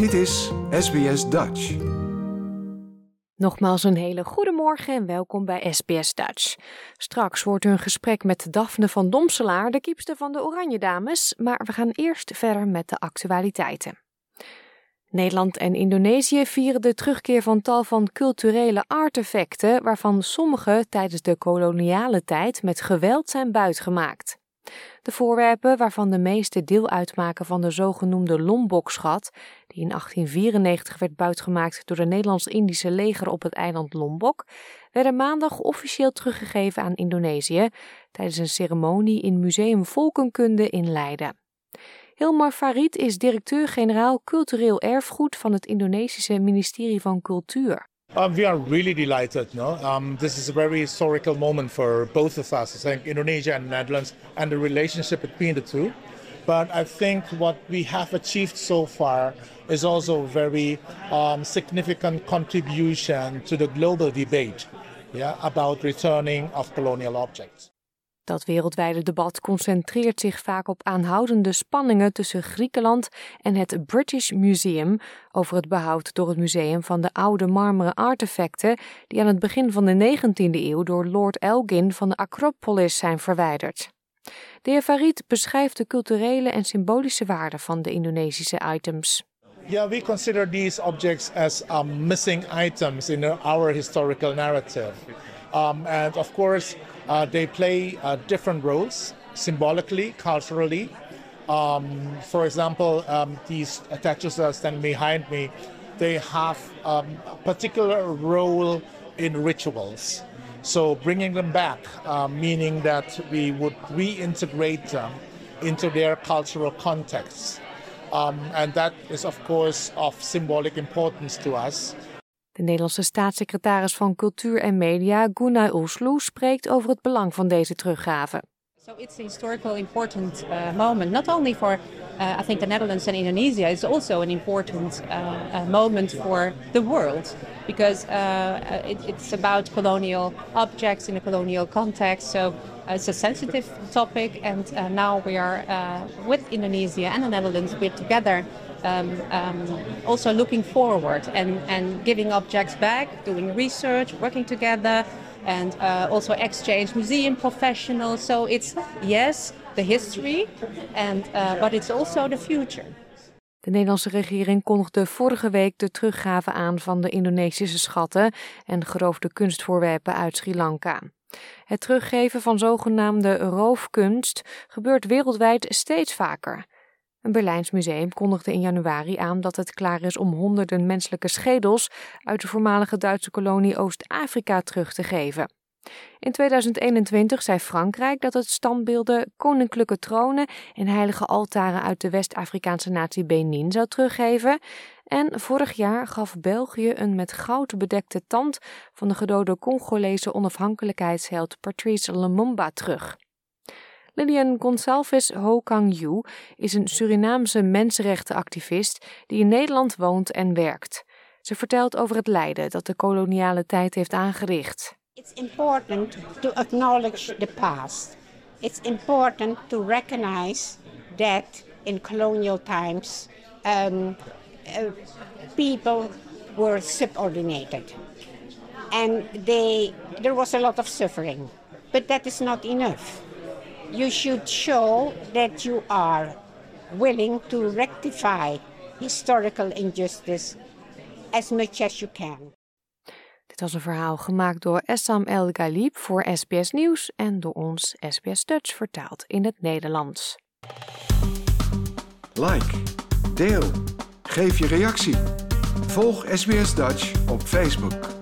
Dit is SBS Dutch. Nogmaals een hele goede morgen en welkom bij SBS Dutch. Straks wordt een gesprek met Daphne van Domselaar, de kiepste van de Oranje Dames, maar we gaan eerst verder met de actualiteiten. Nederland en Indonesië vieren de terugkeer van tal van culturele artefacten, waarvan sommige tijdens de koloniale tijd met geweld zijn buitgemaakt. De voorwerpen, waarvan de meeste deel uitmaken van de zogenoemde Lombok-schat, die in 1894 werd buitgemaakt door het Nederlands-Indische leger op het eiland Lombok, werden maandag officieel teruggegeven aan Indonesië tijdens een ceremonie in Museum Volkenkunde in Leiden. Hilmar Farid is directeur-generaal cultureel erfgoed van het Indonesische ministerie van Cultuur. Um, we are really delighted. No, um, this is a very historical moment for both of us. I think Indonesia and Netherlands, and the relationship between the two. But I think what we have achieved so far is also a very um, significant contribution to the global debate yeah, about returning of colonial objects. Dat wereldwijde debat concentreert zich vaak op aanhoudende spanningen tussen Griekenland en het British Museum over het behoud door het museum van de oude marmeren artefacten die aan het begin van de 19e eeuw door Lord Elgin van de Acropolis zijn verwijderd. De heer Farid beschrijft de culturele en symbolische waarde van de Indonesische items. Yeah, we consider these objects as um, missing items in our historical narrative. Um, and of course, uh, they play uh, different roles symbolically, culturally. Um, for example, um, these statues that standing behind me, they have um, a particular role in rituals. So bringing them back, uh, meaning that we would reintegrate them into their cultural context. Um, and that is, of course, of symbolic importance to us. De Nederlandse staatssecretaris van Cultuur en Media, Gunay Oesloe, spreekt over het belang van deze teruggave. So it's a historical important uh, moment, not only for uh, I think the Netherlands and Indonesia, is also an important uh, uh moment for the world because uh, uh, it, it's about colonial objects in a colonial context. So it's a sensitive topic, and now we are with Indonesia and the Netherlands, we're together um, um, also looking forward and, and giving objects back, doing research, working together, and uh, also exchange museum professionals. So it's, yes, the history, and, uh, but it's also the future. De Nederlandse regering kondigde vorige week de teruggave aan van de Indonesische schatten en geroofde kunstvoorwerpen uit Sri Lanka. Het teruggeven van zogenaamde roofkunst gebeurt wereldwijd steeds vaker. Een Berlijns museum kondigde in januari aan dat het klaar is om honderden menselijke schedels uit de voormalige Duitse kolonie Oost-Afrika terug te geven. In 2021 zei Frankrijk dat het standbeelden, koninklijke tronen en heilige altaren uit de West-Afrikaanse natie Benin zou teruggeven. En vorig jaar gaf België een met goud bedekte tand van de gedode Congolese onafhankelijkheidsheld Patrice Lumumba terug. Lilian Gonçalves Ho-Kang-yu is een Surinaamse mensenrechtenactivist die in Nederland woont en werkt. Ze vertelt over het lijden dat de koloniale tijd heeft aangericht. It's important to acknowledge the past. It's important to recognize that in colonial times um, uh, people were subordinated and they, there was a lot of suffering. But that is not enough. you should show that you are willing to rectify historical injustice as much as you can. Dit was een verhaal gemaakt door Essam El Galib voor SBS Nieuws en door ons SBS Dutch vertaald in het Nederlands. Like, deel, geef je reactie. Volg SBS Dutch op Facebook.